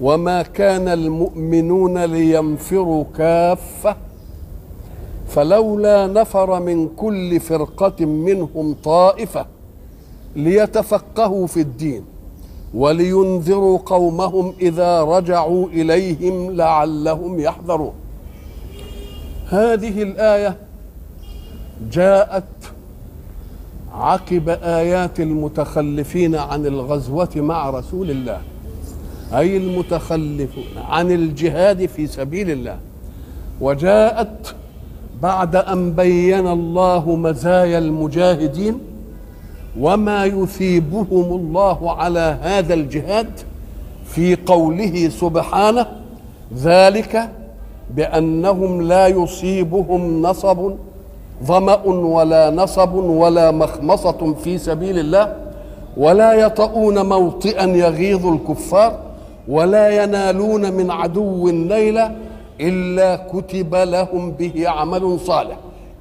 وما كان المؤمنون لينفروا كافه فلولا نفر من كل فرقه منهم طائفه ليتفقهوا في الدين ولينذروا قومهم اذا رجعوا اليهم لعلهم يحذرون هذه الايه جاءت عقب ايات المتخلفين عن الغزوه مع رسول الله أي المتخلفون عن الجهاد في سبيل الله. وجاءت بعد أن بين الله مزايا المجاهدين وما يثيبهم الله على هذا الجهاد في قوله سبحانه ذلك بأنهم لا يصيبهم نصب ظمأ ولا نصب ولا مخمصة في سبيل الله ولا يطؤون موطئا يغيظ الكفار. ولا ينالون من عدو نيلا إلا كتب لهم به عمل صالح.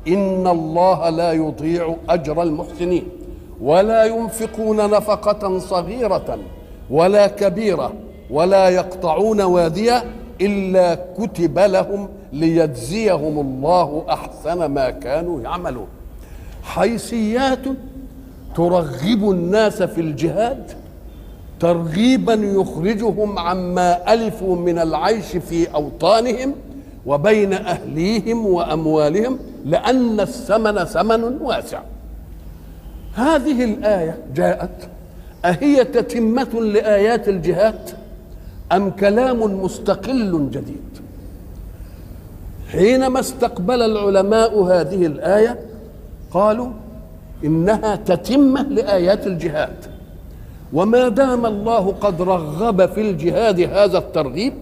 إن الله لا يضيع أجر المحسنين. ولا ينفقون نفقة صغيرة ولا كبيرة ولا يقطعون واديا إلا كتب لهم ليجزيهم الله أحسن ما كانوا يعملون. حيثيات ترغب الناس في الجهاد ترغيبا يخرجهم عما ألفوا من العيش في أوطانهم وبين أهليهم وأموالهم لأن الثمن ثمن واسع. هذه الآية جاءت. أهي تتمة لآيات الجهاد أم كلام مستقل جديد؟ حينما استقبل العلماء هذه الآية قالوا إنها تتمة لآيات الجهاد وما دام الله قد رغب في الجهاد هذا الترغيب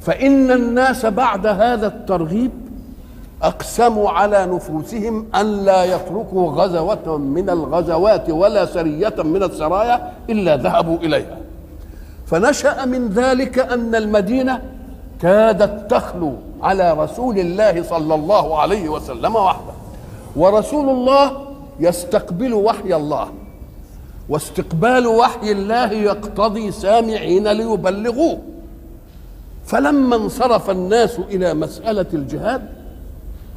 فإن الناس بعد هذا الترغيب أقسموا على نفوسهم أن لا يتركوا غزوة من الغزوات ولا سرية من السرايا إلا ذهبوا إليها. فنشأ من ذلك أن المدينة كادت تخلو على رسول الله صلى الله عليه وسلم وحده. ورسول الله يستقبل وحي الله. واستقبال وحي الله يقتضي سامعين ليبلغوه. فلما انصرف الناس إلى مسألة الجهاد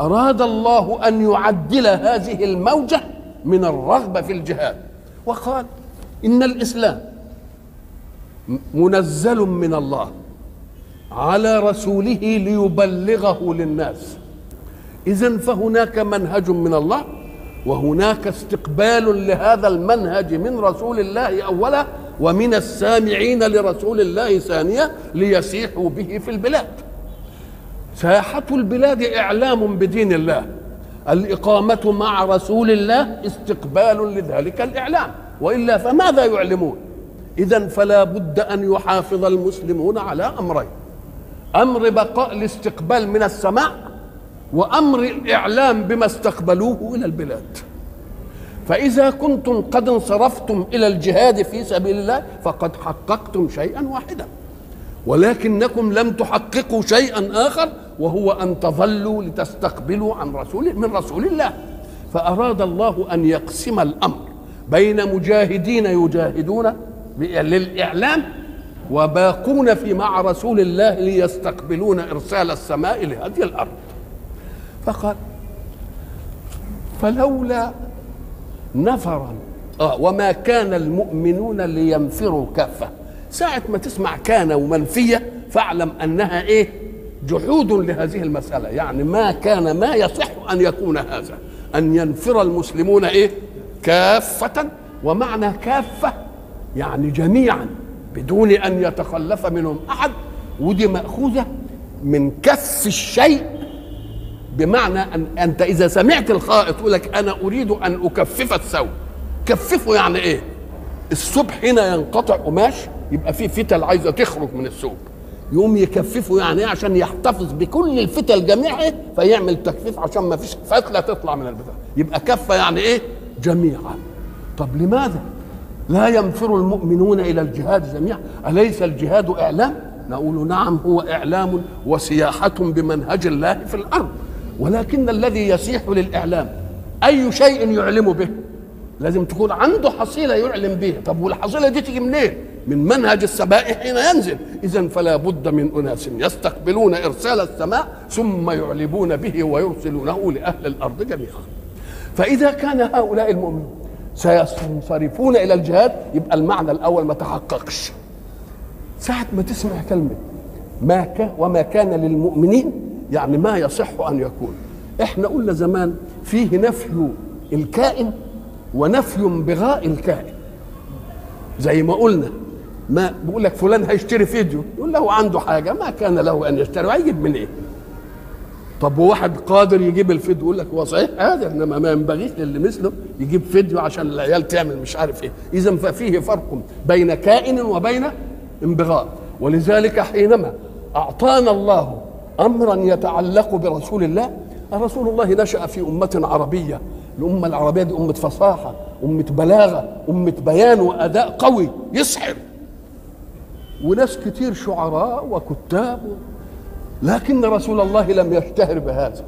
أراد الله أن يعدل هذه الموجة من الرغبة في الجهاد. وقال إن الإسلام منزل من الله على رسوله ليبلغه للناس. اذا فهناك منهج من الله وهناك استقبال لهذا المنهج من رسول الله أولا ومن السامعين لرسول الله ثانيا ليسيحوا به في البلاد. ساحة البلاد إعلام بدين الله. الإقامة مع رسول الله استقبال لذلك الإعلام. وإلا فماذا يعلمون؟ إذا فلا بد أن يحافظ المسلمون على أمرين. أمر بقاء الاستقبال من السماء وأمر الاعلام بما استقبلوه إلى البلاد. فإذا كنتم قد انصرفتم إلى الجهاد في سبيل الله فقد حققتم شيئا واحدا. ولكنكم لم تحققوا شيئا آخر وهو أن تظلوا لتستقبلوا عن رسول من رسول الله. فأراد الله أن يقسم الأمر بين مجاهدين يجاهدون للإعلام وباقون في مع رسول الله ليستقبلون إرسال السماء لهذه الأرض. فقال فلولا نفرا. آه وما كان المؤمنون لينفروا كافة ساعة ما تسمع كان ومنفية فاعلم أنها إيه؟ جحود لهذه المسألة. يعني ما كان ما يصح أن يكون هذا. أن ينفر المسلمون إيه؟ كافة. ومعنى كافة يعني جميعا بدون أن يتخلف منهم أحد ودي مأخوذة من كف الشيء بمعنى ان أنت إذا سمعت الخائط يقول لك أنا أريد أن أكفف الثوب. كففه يعني إيه؟ الثوب حين ينقطع قماش يبقى فيه فتل عايزة تخرج من الثوب. يقوم يكففه يعني إيه؟ عشان يحتفظ بكل الفتل جميعها فيعمل تكفيف عشان ما فيش فتلة تطلع من البتاع. يبقى كفة يعني إيه؟ جميعا. طب لماذا؟ لا ينفر المؤمنون إلى الجهاد جميعا. أليس الجهاد إعلام؟ نقول نعم هو إعلام وسياحة بمنهج الله في الأرض. ولكن الذي يسيح للإعلام أي شيء يعلم به لازم تكون عنده حصيلة يعلم بها طب والحصيلة دي تيجي منين؟ من منهج السماء حين ينزل. اذا فلا بد من أناس يستقبلون إرسال السماء ثم يعلمون به ويرسلونه لأهل الأرض جميعا. فإذا كان هؤلاء المؤمنون سينصرفون إلى الجهاد يبقى المعنى الأول ما تحققش. ساعة ما تسمع كلمة ما وما كان للمؤمنين يعني ما يصح أن يكون. إحنا قلنا زمان فيه نفي الكائن ونفي بغاء الكائن. زي ما قلنا ما بيقول لك فلان هيشتري فيديو يقول له عنده حاجة ما كان له أن يشتري هيجيب من إيه طب وواحد قادر يجيب الفيديو يقول لك هو صحيح هذا إنما ما ينبغيش للي مثله يجيب فيديو عشان العيال تعمل مش عارف إيه. اذا ففيه فرق بين كائن وبين انبغاء. ولذلك حينما أعطانا الله امرا يتعلق برسول الله. رسول الله نشأ في أمة عربية. الأمة العربية دي أمة فصاحة أمة بلاغة أمة بيان وأداء قوي يسحر. وناس كتير شعراء وكتاب لكن رسول الله لم يشتهر بهذا.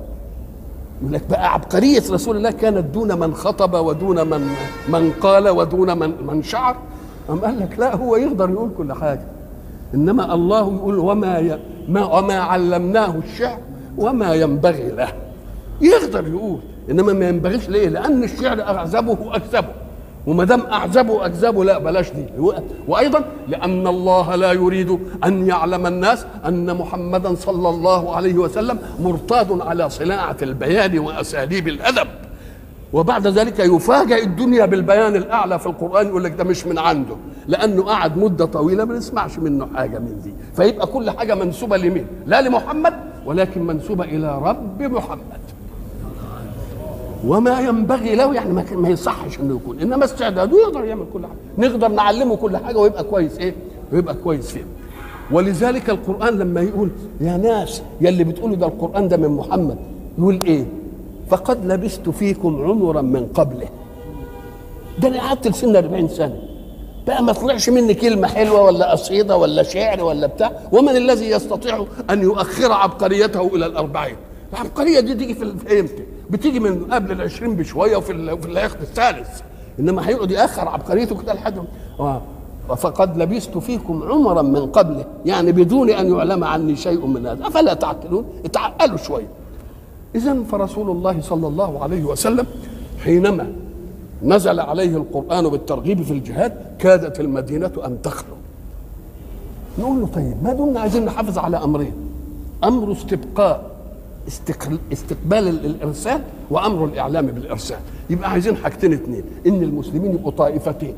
يقول لك بقى عبقرية رسول الله كانت دون من خطب ودون من من قال ودون من من شعر. أم قال لك لا هو يقدر يقول كل حاجة. إنما الله يقول وما ي... ما وما علمناه الشعر وما ينبغي له. يقدر يقول إنما ما ينبغيش ليه؟ لأن الشعر أعزبه أكذبه. وما دام أعزبه أكذبه لا بلاش دي. وأيضا لأن الله لا يريد أن يعلم الناس أن محمدا صلى الله عليه وسلم مرتاد على صناعة البيان وأساليب الأدب. وبعد ذلك يفاجئ الدنيا بالبيان الأعلى في القرآن يقول لك ده مش من عنده لأنه قعد مدة طويلة ما نسمعش منه حاجة من دي. فيبقى كل حاجة منسوبة لمين؟ لا لمحمد ولكن منسوبة إلى رب محمد. وما ينبغي له يعني ما, يصحش إنه يكون إنما استعداده يقدر يعمل كل حاجة. نقدر نعلمه كل حاجة ويبقى كويس إيه؟ ويبقى كويس فيه. ولذلك القرآن لما يقول يا ناس يا اللي بتقولوا ده القرآن ده من محمد يقول إيه؟ فقد لبست فيكم عمرا من قبله. ده أنا قعدت لسن 40 سنة. بقى ما طلعش مني كلمة حلوة ولا قصيدة ولا شعر ولا بتاع. ومن الذي يستطيع أن يؤخر عبقريته إلى الأربعين؟ العبقرية دي تيجي في إمتى؟ بتيجي من قبل العشرين بشوية وفي في العقد الثالث. إنما هيقعد يأخر عبقريته كده لحد آه. فقد لبثت فيكم عمرا من قبله. يعني بدون أن يعلم عني شيء من هذا. أفلا تعقلون؟ اتعقلوا شوية. اذا فرسول الله صلى الله عليه وسلم حينما نزل عليه القرآن بالترغيب في الجهاد كادت المدينة أن تخلو. نقول له طيب ما دمنا عايزين نحافظ على أمرين؟ أمر استبقاء استقبال ال- الإرسال وأمر الإعلام بالإرسال. يبقى عايزين حاجتين اتنين إن المسلمين يبقوا طائفتين.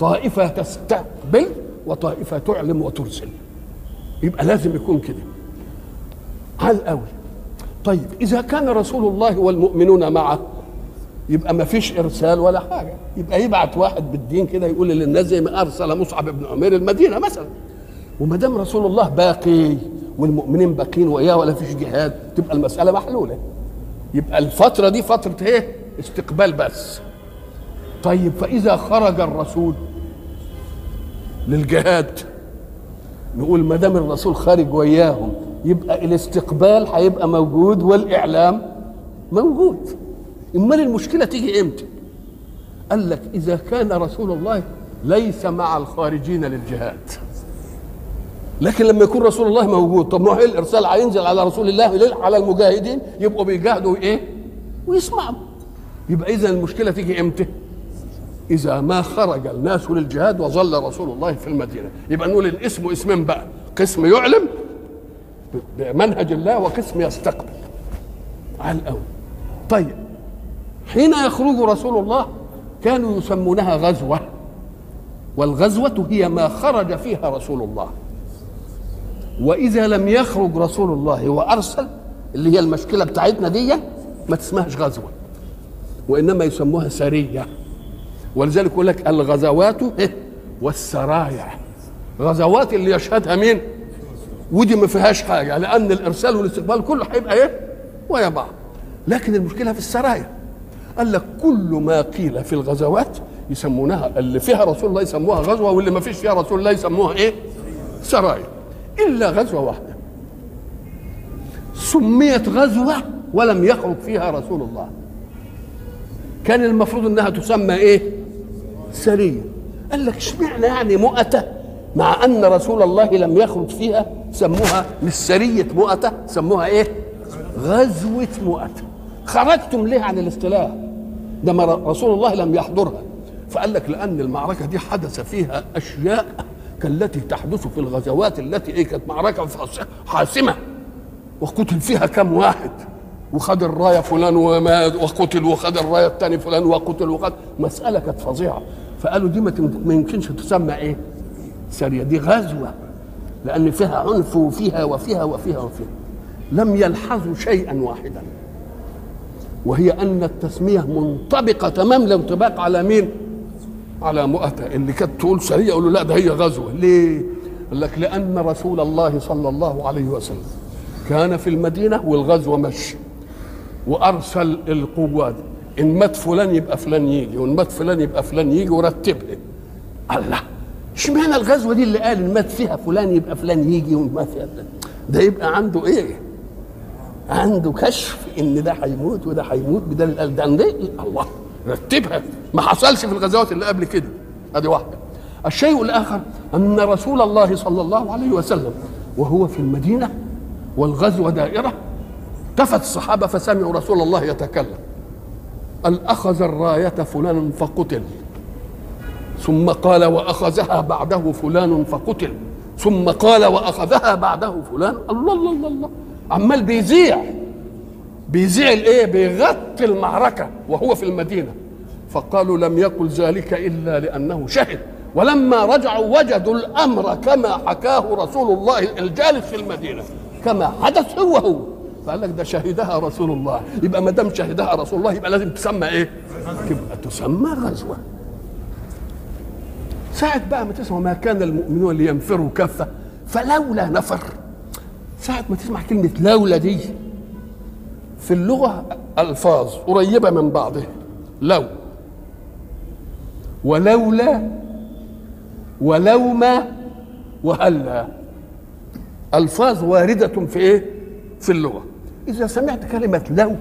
طائفة تستقبل وطائفة تعلم وترسل. يبقى لازم يكون كده. على قوي طيب إذا كان رسول الله والمؤمنون معه يبقى ما فيش إرسال ولا حاجة. يبقى يبعت واحد بالدين كده يقول للناس زي ما أرسل مصعب بن عمير المدينة مثلا. وما دام رسول الله باقي والمؤمنين باقين وإياه ولا فيش جهاد تبقى المسألة محلولة. يبقى الفترة دي فترة إيه؟ استقبال بس. طيب فإذا خرج الرسول للجهاد نقول ما دام الرسول خارج وياهم يبقى الاستقبال هيبقى موجود والإعلام موجود. أمال المشكلة تيجي إمتى؟ قال لك إذا كان رسول الله ليس مع الخارجين للجهاد. لكن لما يكون رسول الله موجود طب ما هو إيه الإرسال هينزل على رسول الله؟ على المجاهدين؟ يبقوا بيجاهدوا إيه؟ ويسمعوا. يبقى إذا المشكلة تيجي إمتى؟ إذا ما خرج الناس للجهاد وظل رسول الله في المدينة. يبقى نقول الاسم اسمين بقى. قسم يعلم بمنهج الله وقسم يستقبل. على الأول. طيب. حين يخرج رسول الله كانوا يسمونها غزوة. والغزوة هي ما خرج فيها رسول الله. وإذا لم يخرج رسول الله وأرسل اللي هي المشكلة بتاعتنا دي ما تسمهاش غزوة. وإنما يسموها سرية. ولذلك يقول لك الغزوات إيه؟ والسرايا. غزوات اللي يشهدها مين؟ ودي ما فيهاش حاجة لأن الإرسال والاستقبال كله هيبقى إيه؟ ويا بعض. لكن المشكلة في السرايا قال لك كل ما قيل في الغزوات يسمونها اللي فيها رسول الله يسموها غزوة واللي ما فيش فيها رسول الله يسموها إيه؟ سرايا إلا غزوة واحدة. سميت غزوة ولم يخرج فيها رسول الله. كان المفروض إنها تسمى إيه؟ سرية. قال لك اشمعنى يعني مؤتة؟ مع أن رسول الله لم يخرج فيها سموها مش سريه مؤتة سموها إيه؟ غزوة مؤتة. خرجتم ليه عن الاصطلاح؟ ده رسول الله لم يحضرها. فقال لك لأن المعركة دي حدث فيها أشياء كالتي تحدث في الغزوات التي إيه؟ كانت معركة حاسمة. وقتل فيها كم واحد؟ وخد الراية فلان ومات وقتل وخد الراية الثاني فلان وقتل وخد. مسألة كانت فظيعة. فقالوا دي ما يمكنش تسمى إيه؟ سرية. دي غزوة. لأن فيها عنف وفيها وفيها وفيها وفيها. لم يلحظوا شيئا واحدا. وهي أن التسمية منطبقة تمام. الانطباق على مين؟ على مؤتة. اللي كانت تقول سريه يقولوا لا ده هي غزوة. ليه؟ قال لك لأن رسول الله صلى الله عليه وسلم كان في المدينة والغزوة مشي. وأرسل القوات إن مات فلان يبقى فلان يجي وإن مات فلان يبقى فلان يجي ورتبها الله. اشمعنى الغزوة دي اللي قال إن مات فيها فلان يبقى فلان يجي وإن مات فيها فلان؟ ده يبقى عنده إيه؟ عنده كشف إن ده هيموت وده هيموت بدل قال ده الله. رتبها. ما حصلش في الغزوات اللي قبل كده. أدي واحدة. الشيء الآخر أن رسول الله صلى الله عليه وسلم وهو في المدينة والغزوة دائرة التفت الصحابة فسمعوا رسول الله يتكلم. قال أخذ الراية فلان فقتل. ثم قال وأخذها بعده فلان فقتل. ثم قال وأخذها بعده فلان. الله الله الله, الله. عمال بيذيع. بيذيع الإيه؟ بيغطي المعركة وهو في المدينة. فقالوا لم يقل ذلك إلا لأنه شهد. ولما رجعوا وجدوا الأمر كما حكاه رسول الله الجالس في المدينة. كما حدث هو هو. فقال لك ده شهدها رسول الله. يبقى ما دام شهدها رسول الله يبقى لازم تسمى إيه؟ تبقى تسمى غزوة. ساعة بقى ما تسمع ما كان المؤمنون لينفروا كافة فلولا نفر. ساعة ما تسمع كلمة لولا دي. في اللغة ألفاظ قريبة من بعضها. لو. ولولا ولوما وهلا. ألفاظ واردة في إيه؟ في اللغة. إذا سمعت كلمة لو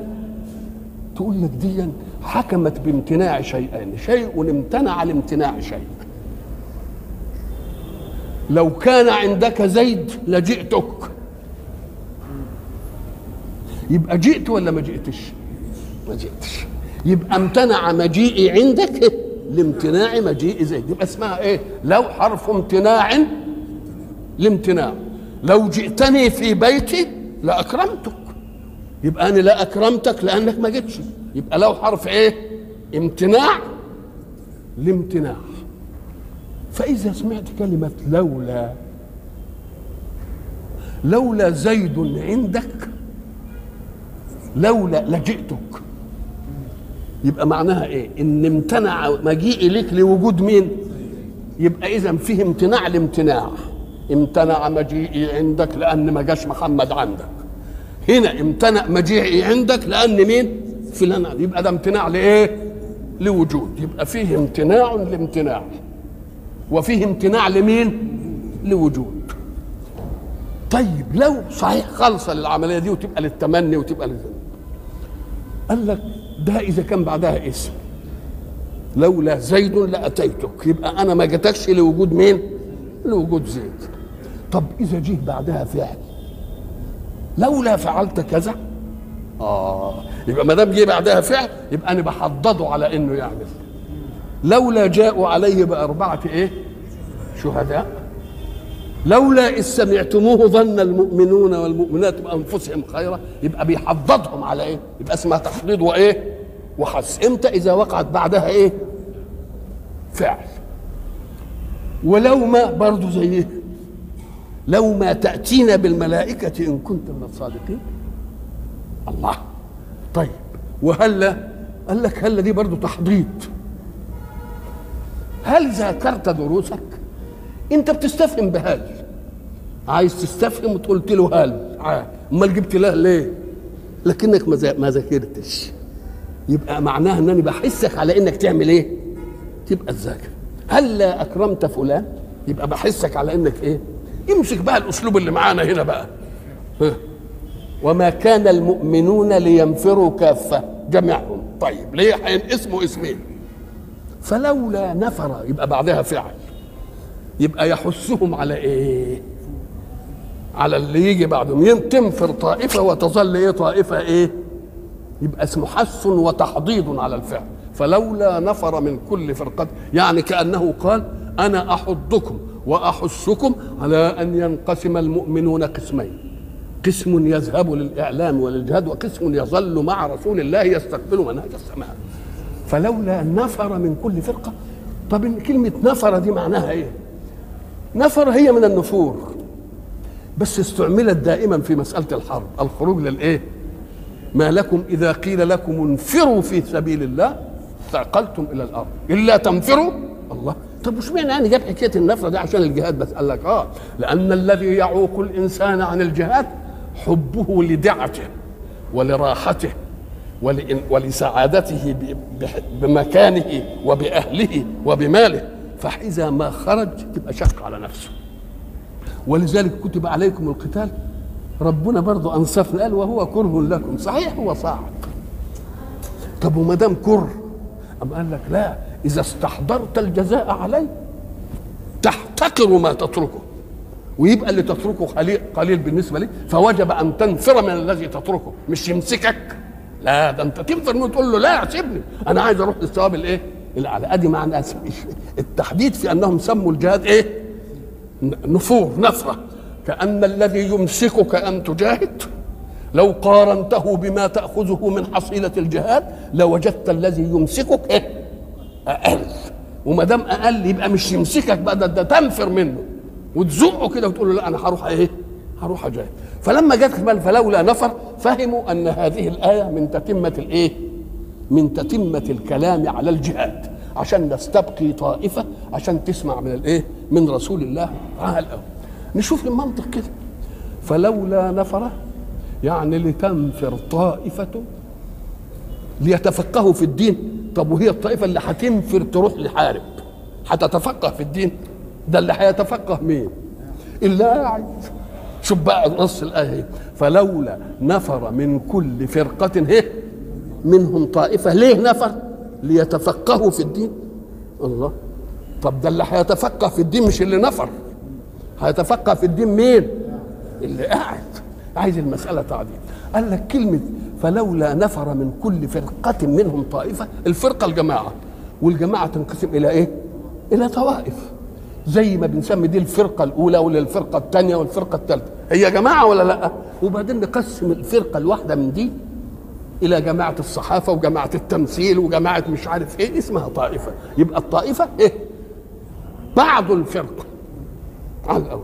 تقول لك دي حكمت بامتناع شيئين شيء امتنع لامتناع شيء. لو كان عندك زيد لجئتك. يبقى جئت ولا ما جئتش؟ ما جئتش. يبقى امتنع مجيئي عندك لامتناع مجيء زيد. يبقى اسمها إيه؟ لو حرف امتناع لامتناع. لو جئتني في بيتي لأكرمتك. يبقى أنا لا أكرمتك لأنك ما جيتش يبقى لو حرف إيه؟ امتناع لامتناع. فإذا سمعت كلمة لولا لولا زيد عندك لولا لجئتك. يبقى معناها إيه؟ إن امتنع مجيئي لك لوجود مين؟ يبقى إذا فيه امتناع لامتناع. امتنع مجيئي عندك لأن ما جاش محمد عندك. هنا امتنع مجيئي عندك لأن مين؟ فلان يبقى ده امتناع لإيه؟ لوجود. يبقى فيه امتناع لامتناع. وفيه امتناع لمين؟ لوجود. طيب لو صحيح خالصة للعملية دي وتبقى للتمني وتبقى للزمن قال لك ده إذا كان بعدها اسم. لولا زيد لأتيتك. يبقى أنا ما جاتكش لوجود مين؟ لوجود زيد. طب إذا جه بعدها فعل. لولا فعلت كذا. آه يبقى ما دام جه بعدها فعل يبقى أنا بحضده على إنه يعمل. لولا جاءوا عليه بأربعة إيه؟ شهداء. لولا إذ سمعتموه ظن المؤمنون والمؤمنات بأنفسهم خيرا يبقى بيحضضهم على إيه؟ يبقى اسمها تحضيض وإيه؟ وحث إمتى؟ إذا وقعت بعدها إيه؟ فعل. ولو ما برضه زي إيه؟ لو ما تأتينا بالملائكة إن كنت من الصادقين. الله. طيب. وهلا قال لك هلا دي برضه تحضيض. هل ذاكرت دروسك؟ انت بتستفهم بهل عايز تستفهم وقلت له هل. امال جبت له ليه؟ لكنك ما ذا- ما ذاكرتش. يبقى معناها انني بحسك على إنك تعمل إيه؟ تبقى تذاكر. هل لا أكرمت فلان؟ يبقى بحسك على إنك إيه؟ يمسك بقى الأسلوب اللي معانا هنا بقى. وما كان المؤمنون لينفروا كافة. جميعهم طيب ليه؟ هينقسموا اسمين. فلولا نفر يبقى بعدها فعل. يبقى يحثهم على إيه؟ على اللي يجي بعدهم. تنفر طائفه وتظل إيه؟ طائفة إيه؟ يبقى اسمه حث وتحضيض على الفعل. فلولا نفر من كل فرقة يعني كأنه قال أنا أحضكم وأحثكم على أن ينقسم المؤمنون قسمين. قسم يذهب للإعلام وللجهاد وقسم يظل مع رسول الله يستقبل منهج السماء. فلولا نفر من كل فرقة. طب كلمة نفر دي معناها إيه؟ نفر هي من النفور. بس استعملت دائما في مسألة الحرب. الخروج للإيه؟ ما لكم إذا قيل لكم انفروا في سبيل الله ثقلتم إلى الأرض. إلا تنفروا الله. طب وش معنى يعني جاب حكاية النفرة دي عشان الجهاد بس؟ قال لك آه لأن الذي يعوق الإنسان عن الجهاد حبه لدعته ولراحته. ول- ولسعادته بمكانه وبأهله وبماله. فإذا ما خرج تبقى شق على نفسه. ولذلك كتب عليكم القتال. ربنا برضه أنصفنا قال وهو كره لكم. صحيح هو صعب طب وما دام كره أم قال لك لا إذا استحضرت الجزاء عليه تحتقر ما تتركه. ويبقى اللي تتركه قليل, بالنسبة لي فوجب أن تنفر من الذي تتركه مش يمسكك. لا ده انت منه تقول له لا سيبني. أنا عايز أروح للثواب الإيه؟ الأعلى. أدي معنى التحديد في أنهم سموا الجهاد إيه؟ نفور نفرة. كأن الذي يمسكك أن تجاهد. لو قارنته بما تأخذه من حصيلة الجهاد لوجدت الذي يمسكك إيه؟ أقل. وما دام أقل يبقى مش يمسكك بقى ده, ده تنفر منه. وتزقه كده وتقول له لا أنا هروح إيه؟ هروح أجاهد. فلما جت فلولا نفر فهموا أن هذه الآية من تتمة الإيه؟ من تتمة الكلام على الجهاد عشان نستبقي طائفة عشان تسمع من الإيه؟ من رسول الله تعالى نشوف المنطق كده. فلولا نفر يعني لتنفر طائفة ليتفقهوا في الدين. طب وهي الطائفة اللي هتنفر تروح لحارب؟ هتتفقه في الدين؟ ده اللي هيتفقه مين؟ قاعد شوف بقى نص الآية فلولا نفر من كل فرقة هي منهم طائفة. ليه نفر؟ ليتفقهوا في الدين. الله. طب ده اللي هيتفقه في الدين مش اللي نفر. هيتفقه في الدين مين؟ اللي قاعد. عايز المسألة تعديل. قال لك كلمة فلولا نفر من كل فرقة منهم طائفة. الفرقة الجماعة. والجماعة تنقسم إلى إيه؟ إلى طوائف. زي ما بنسمي دي الفرقة الأولى ولا الفرقة الثانية والفرقة الثالثة. هي جماعة ولا لأ؟ وبعدين نقسم الفرقة الواحدة من دي إلى جماعة الصحافة وجماعة التمثيل وجماعة مش عارف إيه اسمها طائفة. يبقى الطائفة إيه؟ بعض الفرقة. على الأول.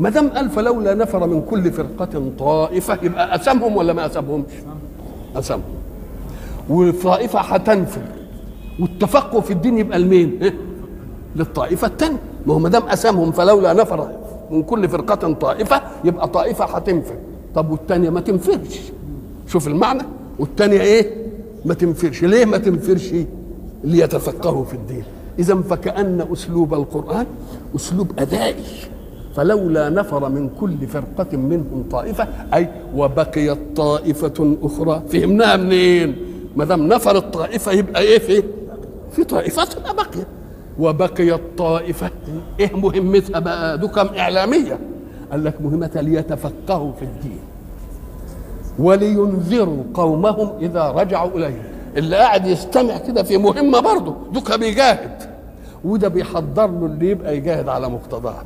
ما دام قال فلولا نفر من كل فرقة طائفة يبقى اسمهم ولا ما اسمهمش اسمهم والطائفة هتنفر والتفقه في الدين يبقى لمين؟ إيه؟ للطائفة الثانية ما هو ما دام اسمهم فلولا نفر من كل فرقة طائفة يبقى طائفة هتنفر طب والثانيه ما تنفرش. شوف المعنى. والثانية إيه؟ ما تنفرش. ليه ما تنفرش؟ ليتفقهوا في الدين. إذا فكأن أسلوب القرآن أسلوب أدائي. فلولا نفر من كل فرقة منهم طائفة أي وبقيت طائفة أخرى. فهمناها منين؟ ما دام نفر الطائفة يبقى إيه في؟ في طائفة بقيت. وبقيت طائفة إيه مهمتها بقى؟ دو كم إعلامية. قال لك مهمتها ليتفقهوا في الدين. ولينذروا قومهم إذا رجعوا إليهم. اللي قاعد يستمع كده في مهمة برضه دوكا بيجاهد. وده بيحضر له اللي يبقى يجاهد على مقتضاه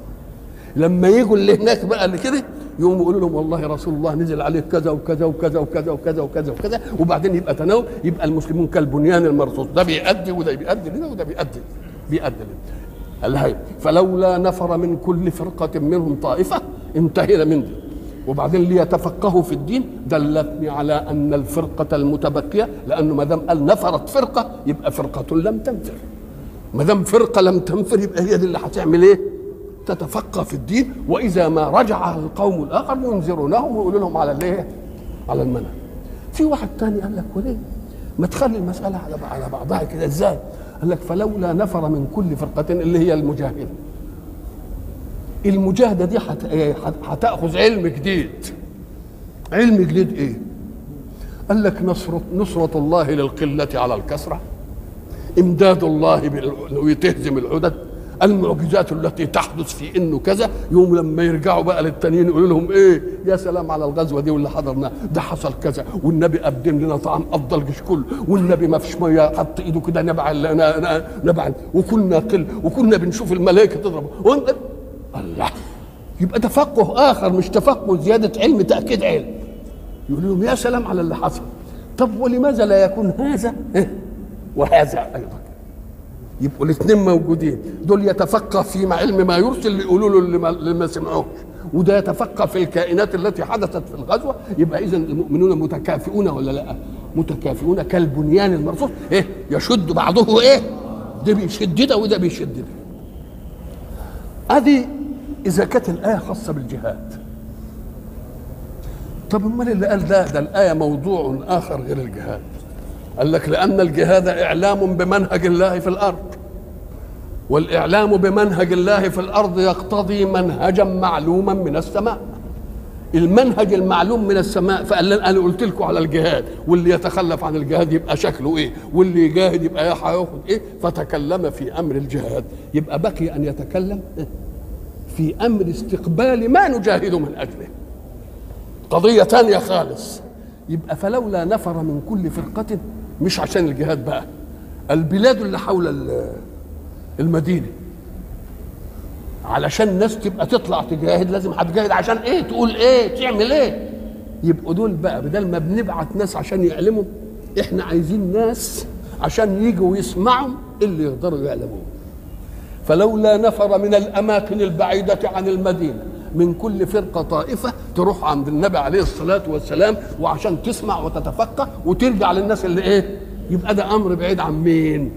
لما يجوا اللي هناك بقى اللي كده يقوموا يقولوا لهم والله رسول الله نزل عليه كذا وكذا وكذا وكذا وكذا وكذا وكذا وبعدين يبقى تناول يبقى المسلمون كالبنيان المرصوص. ده بيأدي وده بيأدي وده بيأدي بيأدي لده الهي فلولا نفر من كل فرقة منهم طائفة انتهينا من دي وبعدين ليتفقهوا في الدين دلتني على أن الفرقة المتبقية لأنه ما دام قال نفرت فرقة يبقى فرقة لم تنفر ما دام فرقة لم تنفر يبقى هي دي اللي هتعمل إيه؟ تتفقه في الدين وإذا ما رجع القوم الآخر ينذرونهم ويقولوا لهم على الإيه؟ على المنهج. في واحد تاني قال لك وليه؟ ما تخلي المسألة على على بعضها كده إزاي؟ قال لك فلولا نفر من كل فرقة اللي هي المجاهدة. المجاهدة دي هت- إيه؟ علم جديد. علم جديد إيه؟ قال لك نصرة نصرة الله للقلة على الكثرة إمداد الله بال- وتهزم العدد المعجزات التي تحدث في إنه كذا يوم لما يرجعوا بقى للتانيين يقولوا لهم إيه؟ يا سلام على الغزوة دي واللي حضرنا ده حصل كذا. والنبي قدم لنا طعام أفضل جيش كله والنبي ما فيش مية حط إيده كده نبع نبع وكنا قل وكنا بنشوف الملائكة تضرب. الله. يبقى تفقه آخر مش تفقه زيادة علم تأكيد علم. يقول لهم يا سلام على اللي حصل. طب ولماذا لا يكون هذا؟ وهذا أيضا. يبقوا الاثنين موجودين. دول يتفقه في علم ما يرسل يقولوا له اللي ما سمعوش وده يتفقه في الكائنات التي حدثت في الغزوة. يبقى اذا المؤمنون متكافئون ولا لأ؟ متكافئون كالبنيان المرصوص. إيه؟ يشد بعضه إيه؟ ده بيشد ده وده بيشد ده. ادي اذا كانت الآية خاصة بالجهاد. طب أمال اللي قال ده؟ ده الآية موضوع آخر غير الجهاد. قال لك لأن الجهاد إعلام بمنهج الله في الأرض. والإعلام بمنهج الله في الأرض يقتضي منهجا معلوما من السماء. المنهج المعلوم من السماء فقال لنا أنا قلت لكم على الجهاد واللي يتخلف عن الجهاد يبقى شكله إيه؟ واللي يجاهد يبقى هياخد إيه؟ فتكلم في أمر الجهاد. يبقى بقي أن يتكلم في أمر استقبال ما نجاهد من أجله. قضية تانية خالص. يبقى فلولا نفر من كل فرقة مش عشان الجهاد بقى البلاد اللي حول ال- المدينة. علشان الناس تبقى تطلع تجاهد لازم هتجاهد عشان إيه؟ تقول إيه؟ تعمل إيه؟ يبقوا دول بقى بدل ما بنبعت ناس عشان يعلموا إحنا عايزين ناس عشان يجوا ويسمعوا اللي يقدروا يعلموه. فلولا نفر من الأماكن البعيدة عن المدينة من كل فرقة طائفة تروح عند النبي عليه الصلاة والسلام وعشان تسمع وتتفقه وترجع للناس اللي إيه؟ يبقى ده أمر بعيد عن مين؟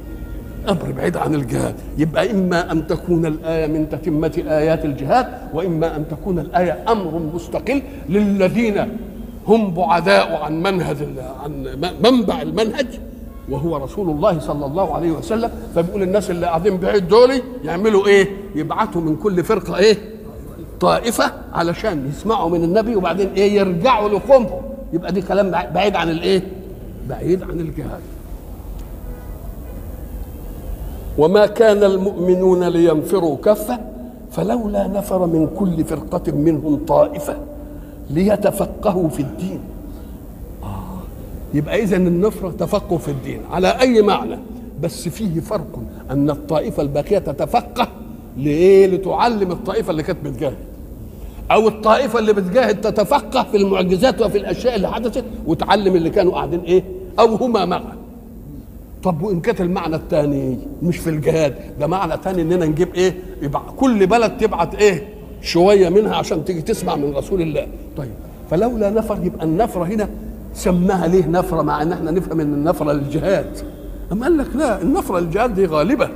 أمر بعيد عن الجهاد. يبقى إما أن تكون الآية من تتمة آيات الجهاد وإما أن تكون الآية أمر مستقل للذين هم بعداء عن منهج عن منبع المنهج وهو رسول الله صلى الله عليه وسلم. فبيقول الناس اللي قاعدين بعيد دول يعملوا إيه؟ يبعتوا من كل فرقة إيه؟ طائفة علشان يسمعوا من النبي وبعدين إيه يرجعوا لقومهم يبقى دي كلام بعيد عن الإيه؟ بعيد عن الجهاد. وما كان المؤمنون لينفروا كفة فلولا نفر من كل فرقة منهم طائفة ليتفقهوا في الدين. يبقى اذا النفرة تفقه في الدين. على أي معنى؟ بس فيه فرق أن الطائفة الباقية تتفقه لايه لتعلم الطائفة اللي كانت بتجاهد. أو الطائفة اللي بتجاهد تتفقه في المعجزات وفي الأشياء اللي حدثت وتعلم اللي كانوا قاعدين إيه؟ أو هما معا. طب وإن كانت المعنى الثاني مش في الجهاد. ده معنى ثاني إننا نجيب إيه؟ يبقى كل بلد تبعت إيه؟ شوية منها عشان تيجي تسمع من رسول الله. طيب فلولا نفر يبقى النفرة هنا سماها ليه نفرة مع إن إحنا نفهم إن النفرة للجهاد. اما قال لك لا النفرة للجهاد دي غالبة.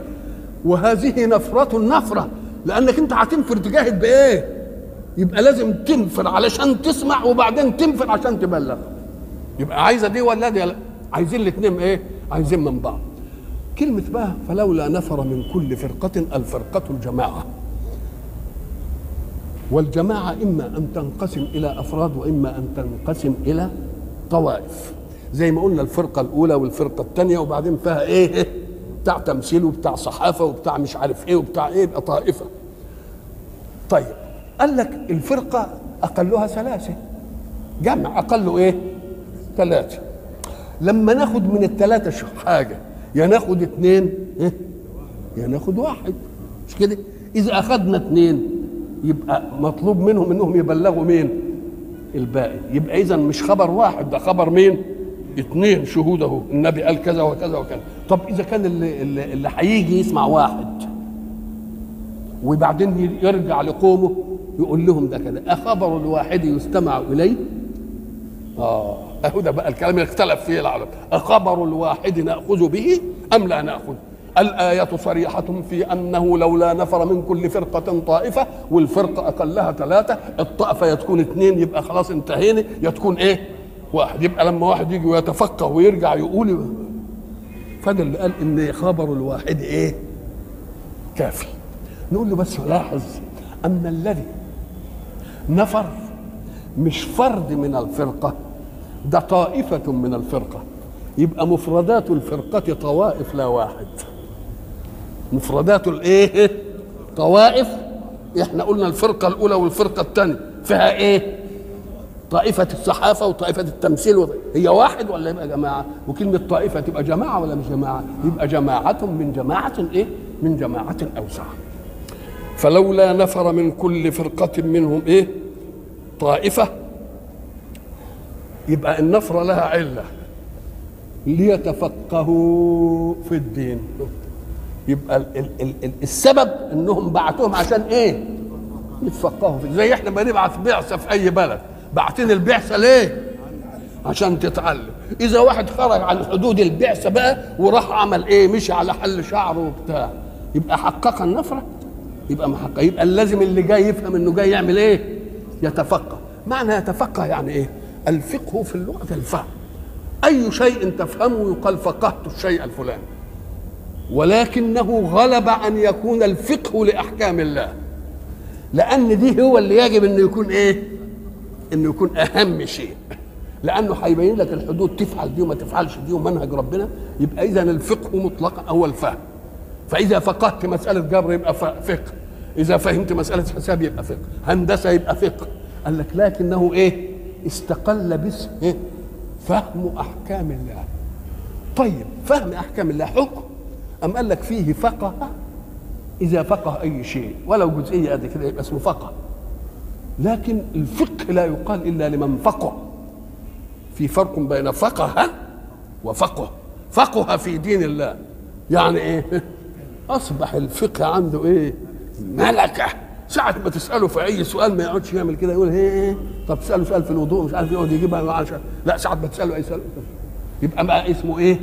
وهذه نفرة النفرة. لأنك أنت هتنفر تجاهد بإيه؟ يبقى لازم تنفر علشان تسمع وبعدين تنفر عشان تبلغ. يبقى عايزة دي ولا دي؟ عايزين الاثنين إيه؟ عايزين من بعض. كلمة بقى فلولا نفر من كل فرقة الفرقة الجماعة. والجماعة إما أن تنقسم إلى أفراد وإما أن تنقسم إلى طوائف. زي ما قلنا الفرقة الأولى والفرقة الثانية وبعدين فيها إيه؟ بتاع تمثيل وبتاع صحافة وبتاع مش عارف إيه وبتاع إيه؟ يبقى طائفة. طيب قال لك الفرقة أقلها ثلاثة. جمع أقله إيه؟ ثلاثة. لما ناخد من الثلاثة حاجة؟ يا ناخد اثنين إيه؟ يا ناخد واحد. مش كده؟ إذا أخذنا اثنين يبقى مطلوب منهم إنهم يبلغوا مين؟ الباقي. يبقى إذا مش خبر واحد ده خبر مين؟ اثنين شهود أهو. النبي قال كذا وكذا وكذا. طب إذا كان اللي اللي, اللي هيجي يسمع واحد وبعدين يرجع لقومه يقول لهم ده كذا أخبر الواحد يستمع إليه. آه أهو ده بقى الكلام اللي اختلف فيه العرب. أخبر الواحد نأخذ به أم لا نأخذ؟ الآية صريحة في أنه لولا نفر من كل فرقة طائفة والفرقة أقلها ثلاثة الطائفة يتكون اثنين يبقى خلاص انتهينا. يتكون إيه؟ واحد. يبقى لما واحد يجي ويتفقه ويرجع يقول فده اللي قال إن خبر الواحد إيه؟ كافي. نقول له بس لاحظ أن الذي نفر. مش فرد من الفرقة ده طائفة من الفرقة. يبقى مفردات الفرقة طوائف لا واحد. مفردات الايه طوائف. إحنا قلنا الفرقة الأولى والفرقة الثانية. فيها إيه؟ طائفة الصحافة وطائفة التمثيل. هي واحد ولا يبقى جماعة؟ وكلمة طائفة تبقى جماعة ولا مش جماعة؟ يبقى جماعة من جماعة إيه؟ من جماعة أوسع فلولا نفر من كل فرقة منهم إيه؟ طائفة. يبقى النفر لها علة. ليتفقهوا في الدين. يبقى ال ال ال ال السبب إنهم بعتوهم عشان إيه؟ يتفقهوا في زي إحنا ما نبعث بعثه في أي بلد. بعتين البعثه ليه؟ عشان تتعلم. إذا واحد خرج عن حدود البعثه بقى وراح عمل إيه؟ مشي على حل شعره وبتاع. يبقى حقق النفرة. يبقى محقق. يبقى لازم اللي جاي يفهم إنه جاي يعمل إيه؟ يتفقه. معنى يتفقه يعني إيه؟ الفقه في اللغة الفهم. أي شيء تفهمه يقال فقهت الشيء الفلاني. ولكنه غلب أن يكون الفقه لأحكام الله. لأن دي هو اللي يجب إنه يكون إيه؟ إنه يكون أهم شيء. لأنه هيبين لك الحدود تفعل دي وما تفعلش دي ومنهج ربنا. يبقى اذا الفقه مطلقا هو الفهم. فإذا فقهت مسألة جبر يبقى فقه. إذا فهمت مسألة حساب يبقى فقه. هندسة يبقى فقه. قال لك لكنه إيه؟ استقل باسم إيه؟ فهم أحكام الله. طيب فهم أحكام الله حكم. أم قال لك فيه فقه؟ إذا فقه أي شيء. ولو جزئية قد كده يبقى اسمه فقه. لكن الفقه لا يقال إلا لمن فقه. في فرق بين فقه وفقه. فقه في دين الله. يعني إيه؟ أصبح الفقه عنده إيه؟ ملكة. ساعة ما تسأله في أي سؤال ما يقعدش يعمل كده يقول إيه طب تسأله سؤال في الوضوء مش عارف يقعد يجيبها عشان لا ساعة ما تسأله أي سؤال. يبقى بقى اسمه إيه؟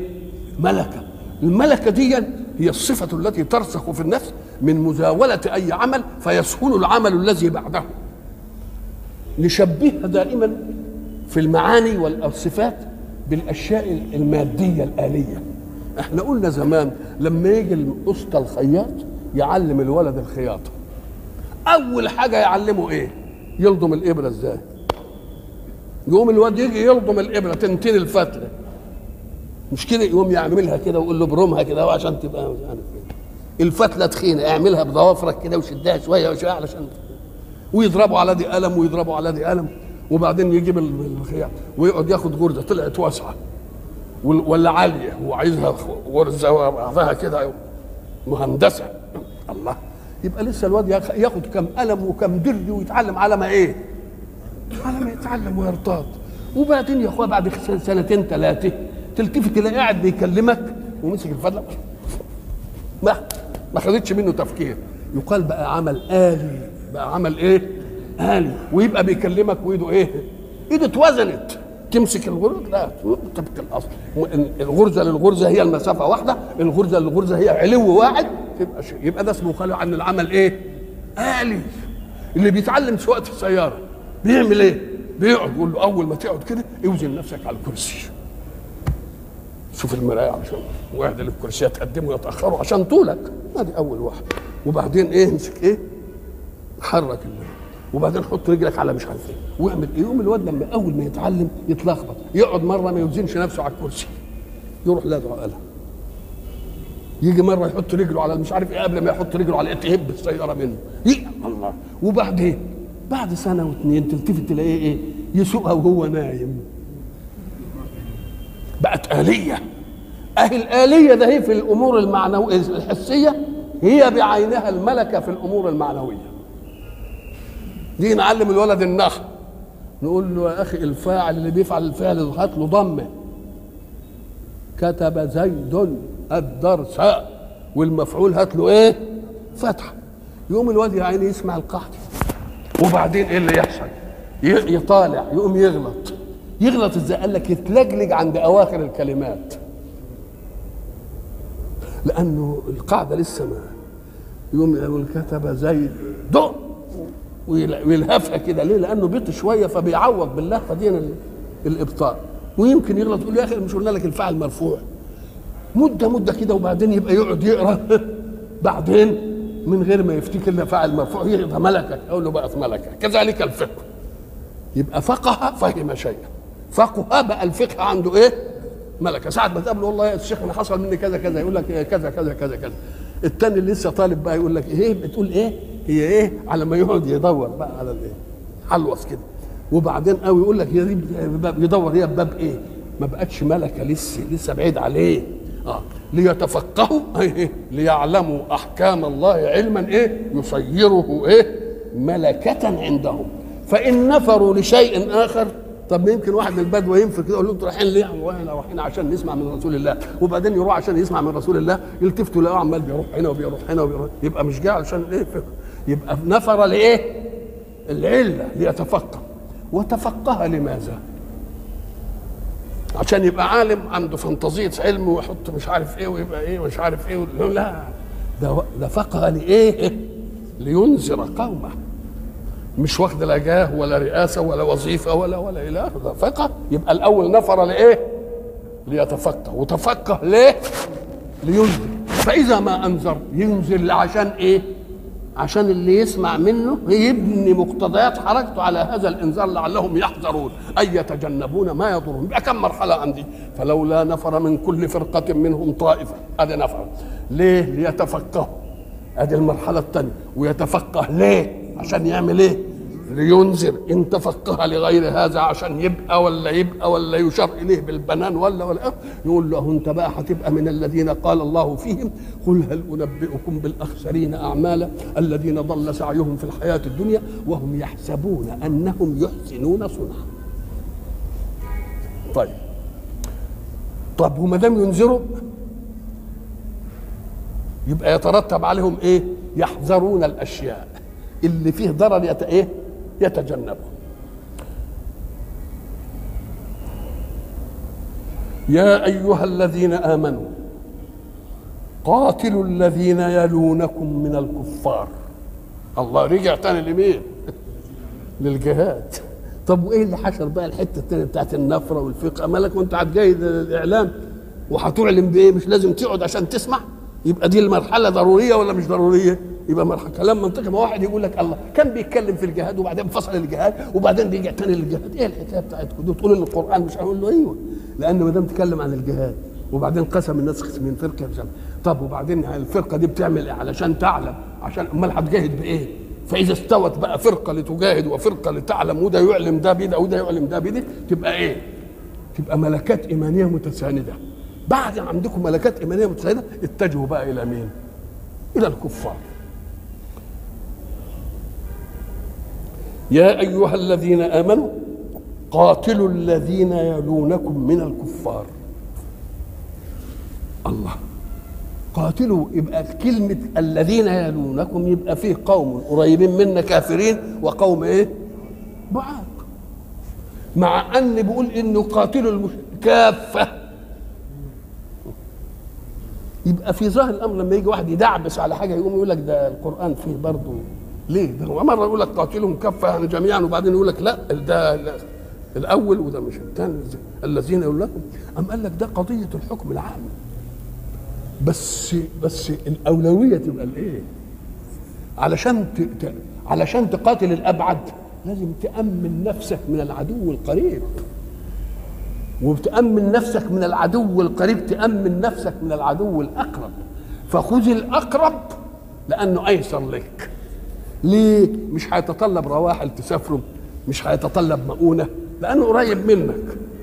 ملكة. الملكة دي هي الصفة التي ترسخ في النفس من مزاولة أي عمل فيسهل العمل الذي بعده. نشبهها دائما في المعاني والصفات بالأشياء المادية الآلية. إحنا قلنا زمان لما يجي الأسطى الخياط يعلم الولد الخياطة أول حاجة يعلمه إيه؟ يلضم الإبرة إزاي؟ يقوم الواد يجي يلضم الإبرة تنتين الفتلة. مش كده؟ يقوم يعملها كده ويقول له برومها كده وعشان تبقى مش عارف إيه. الفتلة تخينة اعملها بضوافرك كده وشدها شوية وشوية علشان ويضربوا على دي قلم ويضربوا على دي قلم وبعدين يجيب الخياط ويقعد ياخد غرزه طلعت واسعة. ولا عالية. وعايزها غرزه وبعضها كده. مهندسة. الله. يبقى لسه الواد ياخد كم قلم وكم درج ويتعلم على ما إيه؟ على ما يتعلم ويرتاض وبعدين يا أخويا بعد سنتين ثلاثة تلتفت تلاقيه قاعد بيكلمك ومسك الفضله ما ما خدتش منه تفكير. يقال بقى عمل آلي. بقى عمل إيه؟ آلي. ويبقى بيكلمك وإيده إيه؟ إيده اتوزنت. تمسك الغرزه لا تبقى الأصل. الغرزة للغرزة هي المسافة واحدة الغرزة للغرزة هي علو واحد. تبقى شيء. يبقى ده اسمه خلع عن العمل إيه؟ آلي اللي بيتعلم سواقة السيارة بيعمل إيه؟ بيقعد يقول له أول ما تقعد كده اوزن نفسك على الكرسي. شوف المراية عشان واحد الكرسي تقدمه يتاخروا عشان طولك. ادي أول واحد وبعدين إيه؟ امسك إيه؟ حرك اللي. وبعدين حط رجلك على مش عارف إيه واعمل إيه؟ يقوم الواد لما أول ما يتعلم يتلخبط. يقعد مرة ما يوزنش نفسه على الكرسي. يروح لازق قلم يجي مرة يحط رجله على مش عارف إيه قبل ما يحط رجله على تهب السيارة منه. يا الله. وبعدين بعد سنة واثنين تلتفت تلاقيه إيه؟ يسوقها وهو نايم. بقت آلية. أهي الآلية ده هي في الأمور المعنوية الحسية. هي بعينها الملكة في الأمور المعنوية. دي نعلم الولد النحو نقول له يا أخي الفاعل اللي بيفعل الفعل هات له ضمه كتب زيد الدرس. والمفعول هات له إيه؟ فتحة. يقوم الواد يا عيني يسمع القحط. وبعدين إيه اللي يحصل؟ يطالع يقوم يغلط. يغلط إزاي؟ قال لك يتلجلج عند أواخر الكلمات. لأنه القاعدة لسه ما يقوم يقول كتب زيد. دق ويلهفها كده. ليه؟ لأنه بيط شوية فبيعوض بالله فدي الابطال ويمكن يغلط يقول يا أخي مش قلنا لك الفاعل مرفوع. مدة مدة كده وبعدين يبقى يقعد يقرأ. بعدين من غير ما يفتكر إن فاعل مرفوع يقرا ملكك. أقول له بقى ملكك. كذلك الفقه. يبقى فقه فهم شيئا. فقه بقى الفقه عنده إيه؟ ملكة. ساعة ما تقابله والله يا شيخ أنا حصل مني كذا كذا. يقول لك إيه؟ كذا كذا كذا كذا. التاني اللي لسه طالب بقى يقول لك إيه؟ بتقول إيه؟ هي إيه؟ على ما يقعد يدور بقى على الايه؟ حلوص كده وبعدين قوي يقول لك هي دي يدور هي باب إيه؟ ما بقتش ملكة لسه لسه بعيد عليه آه ليتفقهوا إيه ليعلموا أحكام الله علما إيه يصيره إيه ملكة عندهم فإن نفروا لشيء آخر طب يمكن واحد من البدو ينفر كده يقول له أنتوا رايحين ليه؟ رايحين عشان نسمع من رسول الله وبعدين يروح عشان يسمع من رسول الله يلتفتوا يلاقوه عمال بيروح هنا وبيروح هنا وبيروح يبقى مش جاي علشان إيه يبقى نفر لايه؟ العلة ليتفقه وتفقه لماذا؟ عشان يبقى عالم عنده فانتازية علم ويحط مش عارف إيه ويبقى إيه مش عارف إيه لا ده ده فقه لإيه؟ لينذر قومه مش واخد لا جاه ولا رئاسة ولا وظيفة ولا ولا إلى اخره فقه يبقى الأول نفر لإيه؟ ليتفقه وتفقه ليه؟ لينذر فإذا ما أنذر ينذر عشان إيه؟ عشان اللي يسمع منه يبني مقتضيات حركته على هذا الإنذار لعلهم يحذرون أي يتجنبون ما يضرهم. يبقى كم مرحلة عندي؟ فلولا نفر من كل فرقة منهم طائفة. ادي نفر. ليه؟ ليتفقهوا. ادي المرحلة الثانية. ويتفقه ليه؟ عشان يعمل إيه؟ لينذر إن تفقه لغير هذا عشان يبقى ولا يبقى ولا يشار إليه بالبنان ولا ولا يقول له انت بقى هتبقى من الذين قال الله فيهم قل هل أنبئكم بالأخسرين أعمالا الذين ضل سعيهم في الحياة الدنيا وهم يحسبون أنهم يحسنون صنعا. طيب طب وما دام ينذروا يبقى يترتب عليهم إيه؟ يحذرون الأشياء اللي فيه ضرر يت... إيه؟ يتجنبه. يا أيها الذين آمنوا قاتلوا الذين يلونكم من الكفار. الله رجع تاني لمين؟ للجهاد. طب وإيه اللي حشر بقى؟ الحتة الثانية بتاعت النفرة والفقه. مالك وأنت هتجاهد الاعلام وهتعلم بإيه؟ مش لازم تقعد عشان تسمع؟ يبقى دي المرحلة ضرورية ولا مش ضرورية؟ يبقى مرحلة. كلام منطقي. ما واحد يقول لك الله. كان بيتكلم في الجهاد وبعدين فصل الجهاد وبعدين رجع تاني للجهاد. إيه الحكاية بتاعتكم؟ دي تقول إن القرآن مش هقول له أيوه. لأن ما دام تكلم عن الجهاد وبعدين قسم الناس من فرقة مش طب وبعدين الفرقة دي بتعمل إيه؟ علشان تعلم. عشان أمال هتجاهد بإيه؟ فإذا استوت بقى فرقة لتجاهد وفرقة لتعلم وده يعلم ده بده وده يعلم ده بده تبقى إيه؟ تبقى ملكات إيمانية متساندة. بعد عندكم ملكات إيمانية متساندة اتجهوا بقى إلى مين؟ إلى الكفار. يا أيها الذين آمنوا قاتلوا الذين يلونكم من الكفار الله قاتلوا يبقى كلمة الذين يلونكم يبقى فيه قوم قريبين منا كافرين وقوم إيه؟ بعاد مع أن بيقول إنه قاتلوا. كافة يبقى في ظاهر الأمر لما يجي واحد يدعبس على حاجة يقوم يقول لك ده القرآن فيه برضه ليه؟ ده هو مرة يقول لك قاتلهم كافه يعني جميعا وبعدين يقول لك لا ده لا الأول وده مش الثاني الذين يقول لكم أم قال لك ده قضية الحكم العام بس بس الأولوية تبقى الإيه؟ علشان. علشان تقاتل الأبعد لازم تأمن نفسك من العدو القريب وتامن نفسك من العدو القريب تأمن نفسك من العدو الأقرب فخذ الأقرب لأنه أيسر لك ليه مش هيتطلب رواحل تسافروا مش هيتطلب مؤونة؟ لأنه قريب منك.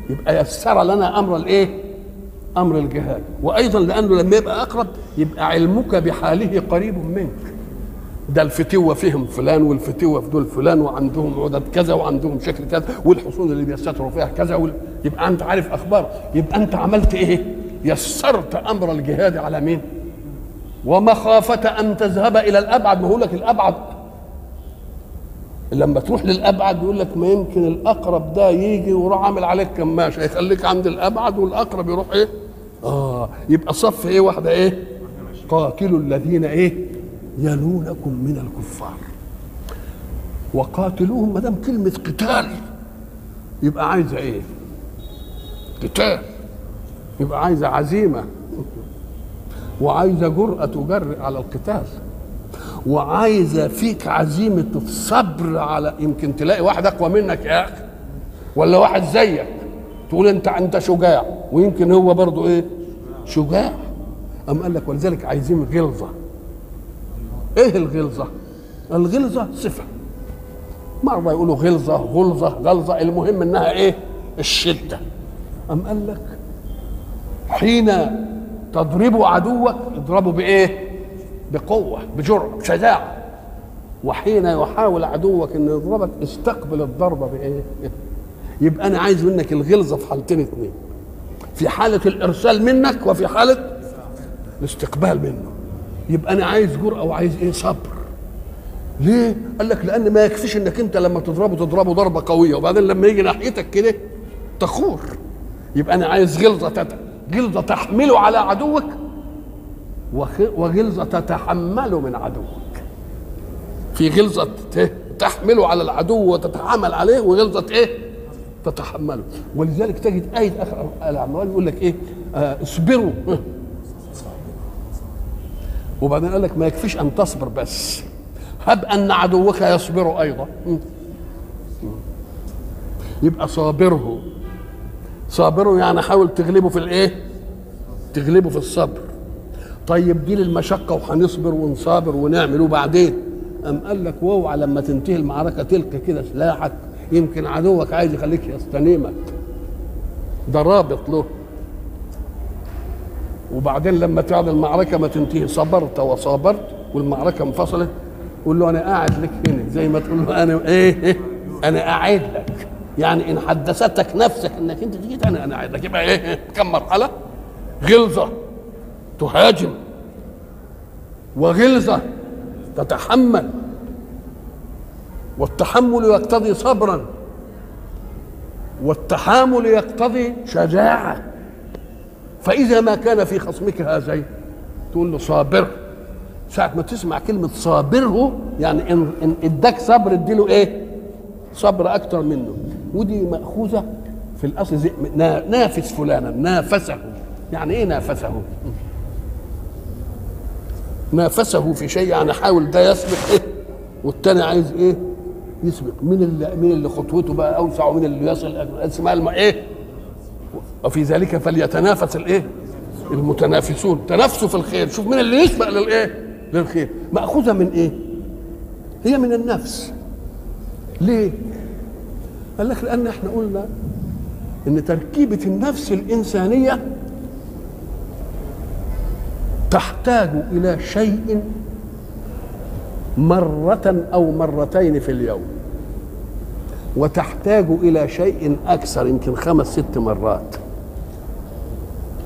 يبقى يسر لنا أمر الإيه؟ أمر الجهاد. وأيضا لأنه لما يبقى أقرب يبقى علمك بحاله قريب منك. ده الفتوه فيهم فلان والفتوه في دول فلان وعندهم عدد كذا وعندهم شكل كذا والحصون اللي بيستروا فيها كذا وال... يبقى أنت عارف أخبار. يبقى أنت عملت إيه؟ يسرت أمر الجهاد على مين؟ ومخافة أن تذهب إلى الأبعد. ما هو لك الأبعد لما تروح للأبعد يقول لك ما يمكن الأقرب ده يجي ويروح عامل عليك كماشة. يخليك عند الأبعد والأقرب يروح إيه؟ آه يبقى صف إيه؟ واحدة إيه؟ قاتلوا الذين إيه؟ يلونكم من الكفار. وقاتلوهم ما دام كلمة قتال. يبقى عايزة إيه؟ قتال. يبقى عايزة عزيمة. وعايزة جرأة تجرئ على القتال. وعايزه فيك عزيمة الصبر على يمكن تلاقي واحد أقوى منك يا أخي ولا واحد زيك. تقول أنت انت شجاع ويمكن هو برضه إيه؟ شجاع. أم قال لك ولذلك عايزين غلظة. إيه الغلظة؟ الغلظة صفة. مرة يقولوا غلظة غلظة غلظة المهم إنها إيه؟ الشدة. أم قال لك حين تضرب عدوك اضربه بإيه؟ بقوة بجرأة بشجاعة وحين يحاول عدوك انه يضربك استقبل الضربة بإيه؟ يبقى أنا عايز منك الغلظة في حالتين اثنين في حالة الإرسال منك وفي حالة الاستقبال منه. يبقى أنا عايز جرأة وعايز إيه؟ صبر. ليه؟ قال لك لأن ما يكفيش إنك أنت لما تضربه تضربه ضربة قوية وبعدين لما يجي ناحيتك كده تخور. يبقى أنا عايز غلظة تت... غلظة تحمله على عدوك وخ... وغلظه تتحمله من عدوك. في غلظة ت... تحمله على العدو وتتحمل عليه وغلظة إيه؟ تتحمله. ولذلك تجد آية آخر الأعمال يقول لك إيه؟ آه اصبروا. وبعدين قال لك ما يكفيش أن تصبر بس هب أن عدوك يصبر أيضا. يبقى صابره. صابره يعني حاول تغلبه في الإيه؟ تغلبه في الصبر. طيب دي للمشقة وهنصبر ونصابر ونعمل وبعدين؟ أم قال لك واوعى لما تنتهي المعركة تلقى كده سلاحك يمكن عدوك عايز يخليك يستنيمك. ده رابط له. وبعدين لما تعد المعركة ما تنتهي صبرت وصابرت والمعركة انفصلت قول له أنا قاعد لك هنا زي ما تقول له أنا إيه, إيه أنا قاعد لك. يعني إن حدثتك نفسك إنك أنت جيت أنا أنا قاعد لك. يبقى إيه كم مرحلة؟ غلظة. تهاجم. وغلظة تتحمل. والتحمل يقتضي صبرا. والتحامل يقتضي شجاعة. فإذا ما كان في خصمك هذين تقول له صابر ساعة ما تسمع كلمة صابره يعني إن, إن إداك صبر إديله إيه؟ صبر أكتر منه. ودي مأخوذة في الأصل نافس فلانا نافسه. يعني إيه نافسه؟ نافسه في شيء يعني حاول ده يسبق إيه؟ والتاني عايز إيه؟ يسبق مين اللي مين اللي خطوته بقى أوسع ومين اللي يصل اسمها الم... إيه؟ وفي ذلك فليتنافس الإيه؟ المتنافسون تنافسوا في الخير شوف مين اللي يسبق للإيه؟ للخير مأخوذة من إيه؟ هي من النفس ليه؟ قال لك لأن إحنا قلنا إن تركيبة النفس الإنسانية تحتاج إلى شيء مرة أو مرتين في اليوم. وتحتاج إلى شيء أكثر يمكن خمس ست مرات.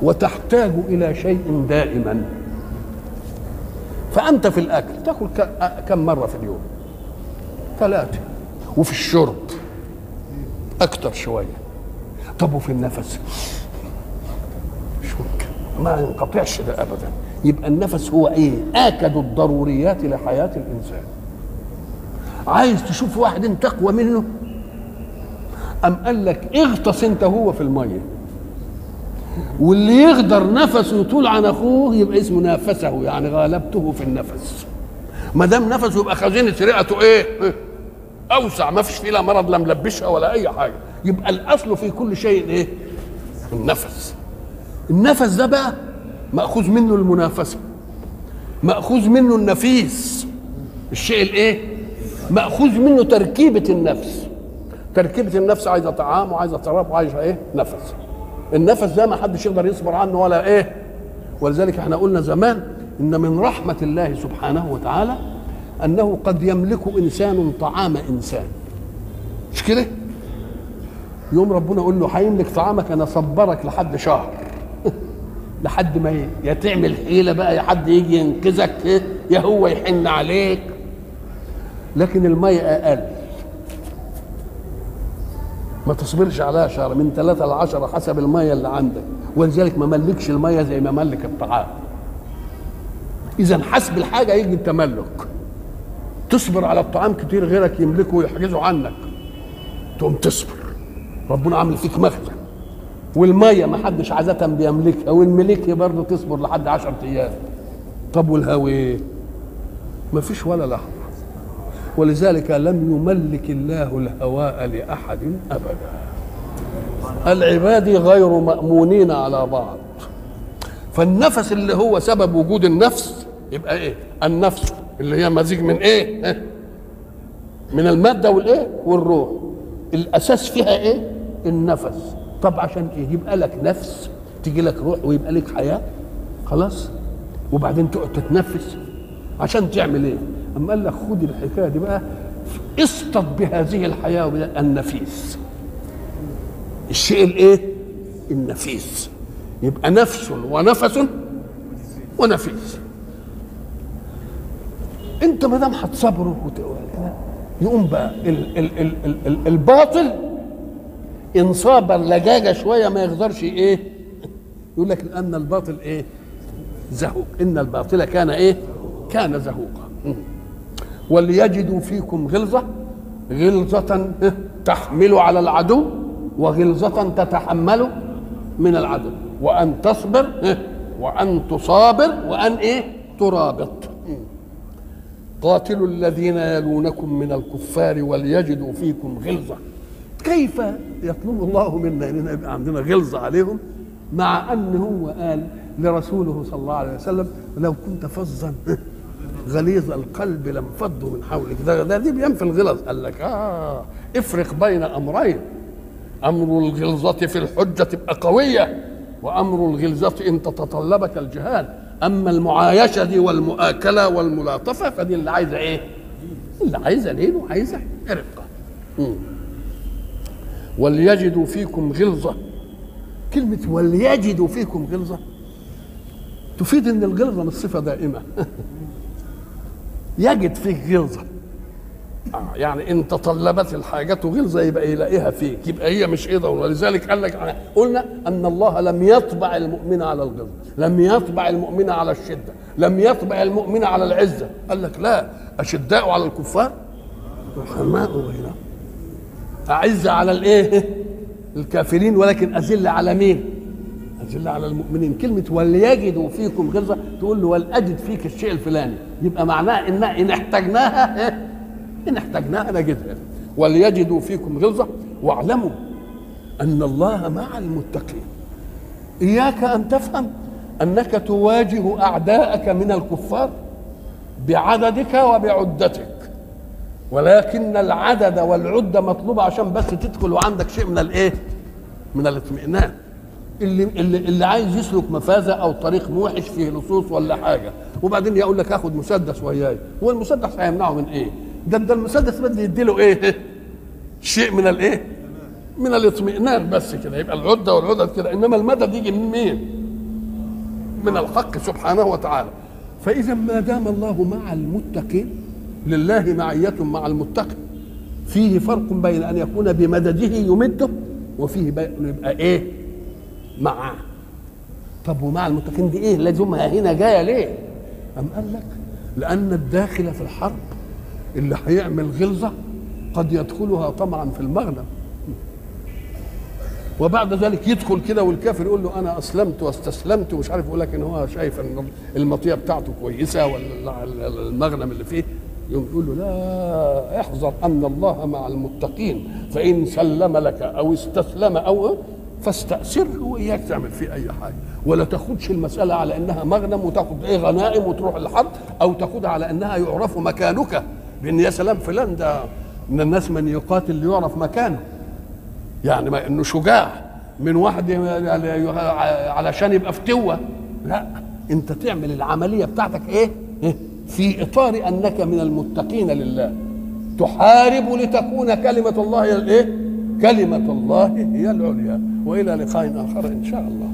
وتحتاج إلى شيء دائما. فأنت في الأكل تأكل كم مرة في اليوم؟ ثلاثة. وفي الشرب أكثر شوية. طب وفي النفس؟ ممكن ما ينقطعش ده أبدا. يبقى النفس هو إيه؟ آكد الضروريات لحياة الإنسان. عايز تشوف واحد أنت أقوى منه؟ أم قال لك اغطس أنت هو في المية؟ واللي يقدر نفسه يطول عن أخوه يبقى اسمه نافسه يعني غالبته في النفس. ما دام نفسه يبقى خزينة رئته إيه؟ أوسع ما فيش فيه لا مرض لا ملبشها ولا أي حاجة. يبقى الأصل في كل شيء إيه؟ النفس. النفس ده بقى مأخوذ منه المنافسة مأخوذ منه النفيس. الشيء الإيه؟ مأخوذ منه تركيبة النفس. تركيبة النفس عايزة طعام وعايزة شراب وعايزة إيه؟ نفس. النفس ده ما حدش يقدر يصبر عنه ولا إيه؟ ولذلك إحنا قلنا زمان إن من رحمة الله سبحانه وتعالى أنه قد يملك إنسان طعام إنسان. مش كده؟ يوم ربنا يقول له هيملك طعامك أنا صبرك لحد شهر. لحد ما يا تعمل حيلة بقى يا حد يجي ينقذك يا هو يحن عليك. لكن المية أقل. ما تصبرش عليها شهر من ثلاثة لعشرة حسب المية اللي عندك. ولذلك ما ملكش المية زي ما ملك الطعام. إذا حسب الحاجة يجي التملك. تصبر على الطعام كتير غيرك يملكه ويحجزه عنك. تقوم تصبر. ربنا عامل فيك مخزن. والمية ما حدش عادة بيملكها والملك برضه تصبر لحد عشرة أيام. طب والهوي ما فيش ولا لحظة. ولذلك لم يملك الله الهواء لأحد أبدا. العباد غير مأمونين على بعض. فالنفس اللي هو سبب وجود النفس يبقى إيه؟ النفس اللي هي مزيج من إيه؟ من المادة والإيه؟ والروح. الأساس فيها إيه؟ النفس. طب عشان إيه؟ يبقى لك نفس تيجي لك روح ويبقى لك حياة. خلاص؟ وبعدين تقعد تتنفس. عشان تعمل إيه؟ أما قال لك خد الحكاية دي بقى اصطد بهذه الحياة النفيس. الشيء الإيه؟ النفيس. يبقى نفس ونفس ونفيس. أنت ما دام هتصبره يقوم بقى ال ال ال ال ال الباطل ان صابر لجاجه شوية ما يقدرش إيه؟ يقول لك لأن الباطل إيه؟ زهوق. إن الباطل كان إيه؟ كان زهوقا. وليجدوا فيكم غلظة غلظة تحمل على العدو وغلظة تتحمل من العدو. وأن تصبر وأن تصابر وأن إيه؟ ترابط. قاتلوا الذين يلونكم من الكفار وليجدوا فيكم غلظة. كيف يطلب الله منا اننا يبقى عندنا غلظه عليهم مع ان هو قال لرسوله صلى الله عليه وسلم؟ لو كنت فظا. غليظ القلب لانفضوا من حولك. ده, ده دي بينفي الغلظ. قال لك آه افرق بين أمرين. أمر الغلظة في الحجة تبقى قوية وأمر الغلظة إن تتطلبك الجهاد أما المعايشة دي والمؤاكلة والملاطفة فدي اللي عايزة إيه؟ اللي عايزة لين وعايزة رقه. وليجدوا فيكم غلظة. كلمة وليجدوا فيكم غلظة. تفيد إن الغلظة مش صفه دائمة. يجد فيك غلظة. آه يعني إن تطلبت الحاجات غلظة يبقى يلاقيها فيك. يبقى هي مش إيه ولذلك قال لك قلنا أن الله لم يطبع المؤمن على الغلظة. لم يطبع المؤمن على الشدة. لم يطبع المؤمن على العزة. قال لك لا أشداء على الكفار رحماء بينهم أعزة على الإيه؟ الكافرين ولكن أذل على مين؟ أذل على المؤمنين كلمة وليجدوا فيكم غلظة تقول له ولأجد فيك الشيء الفلاني يبقى معناها إن إن احتجناها إيه؟ إن احتجناها نجدها وليجدوا فيكم غلظة واعلموا أن الله مع المتقين إياك أن تفهم أنك تواجه أعداءك من الكفار بعددك وبعدتك ولكن العدد والعدة مطلوبة عشان بس تدخل وعندك شيء من الايه؟ من الاطمئنان اللي اللي اللي عايز يسلك مفازة أو طريق موحش فيه لصوص ولا حاجة وبعدين يقول لك آخد مسدس وياي هو المسدس هيمنعه من إيه؟ ده ده المسدس بدي يديله إيه؟ شيء من الإيه؟ من الاطمئنان بس كده يبقى العدة والعدد كده إنما المدد يجي من مين؟ من الحق سبحانه وتعالى فإذا ما دام الله مع المتقين لله معية مع المتقي. فيه فرق بين أن يكون بمدده يمده وفيه بين يبقى إيه؟ معه طب ومع المتقين دي إيه؟ لازمها هنا جاية ليه؟ أم قال لك لأن الداخل في الحرب اللي هيعمل غلظة قد يدخلها طمعا في المغنم. وبعد ذلك يدخل كده والكافر يقول له أنا أسلمت واستسلمت ومش عارف يقول لك ان هو شايف إن المطية بتاعته كويسة ولا المغنم اللي فيه يقوم يقول له لا احذر أن الله مع المتقين. فإن سلم لك أو استسلم أو فاستأثره وإياك تعمل فيه أي حاجة. ولا تاخدش المسألة على إنها مغنم وتاخد إيه غنائم وتروح الحرب أو تاخدها على إنها يعرف مكانك. بإن يا سلام فلان ده من الناس من يقاتل ليعرف مكانه. يعني ما إنه شجاع. من واحد علشان يبقى فتوه لا. أنت تعمل العملية بتاعتك إيه, إيه؟ في إطار أنك من المتقين لله. تحارب لتكون كلمة الله هي الإيه؟ كلمة الله هي العليا. وإلى لقاء آخر إن شاء الله.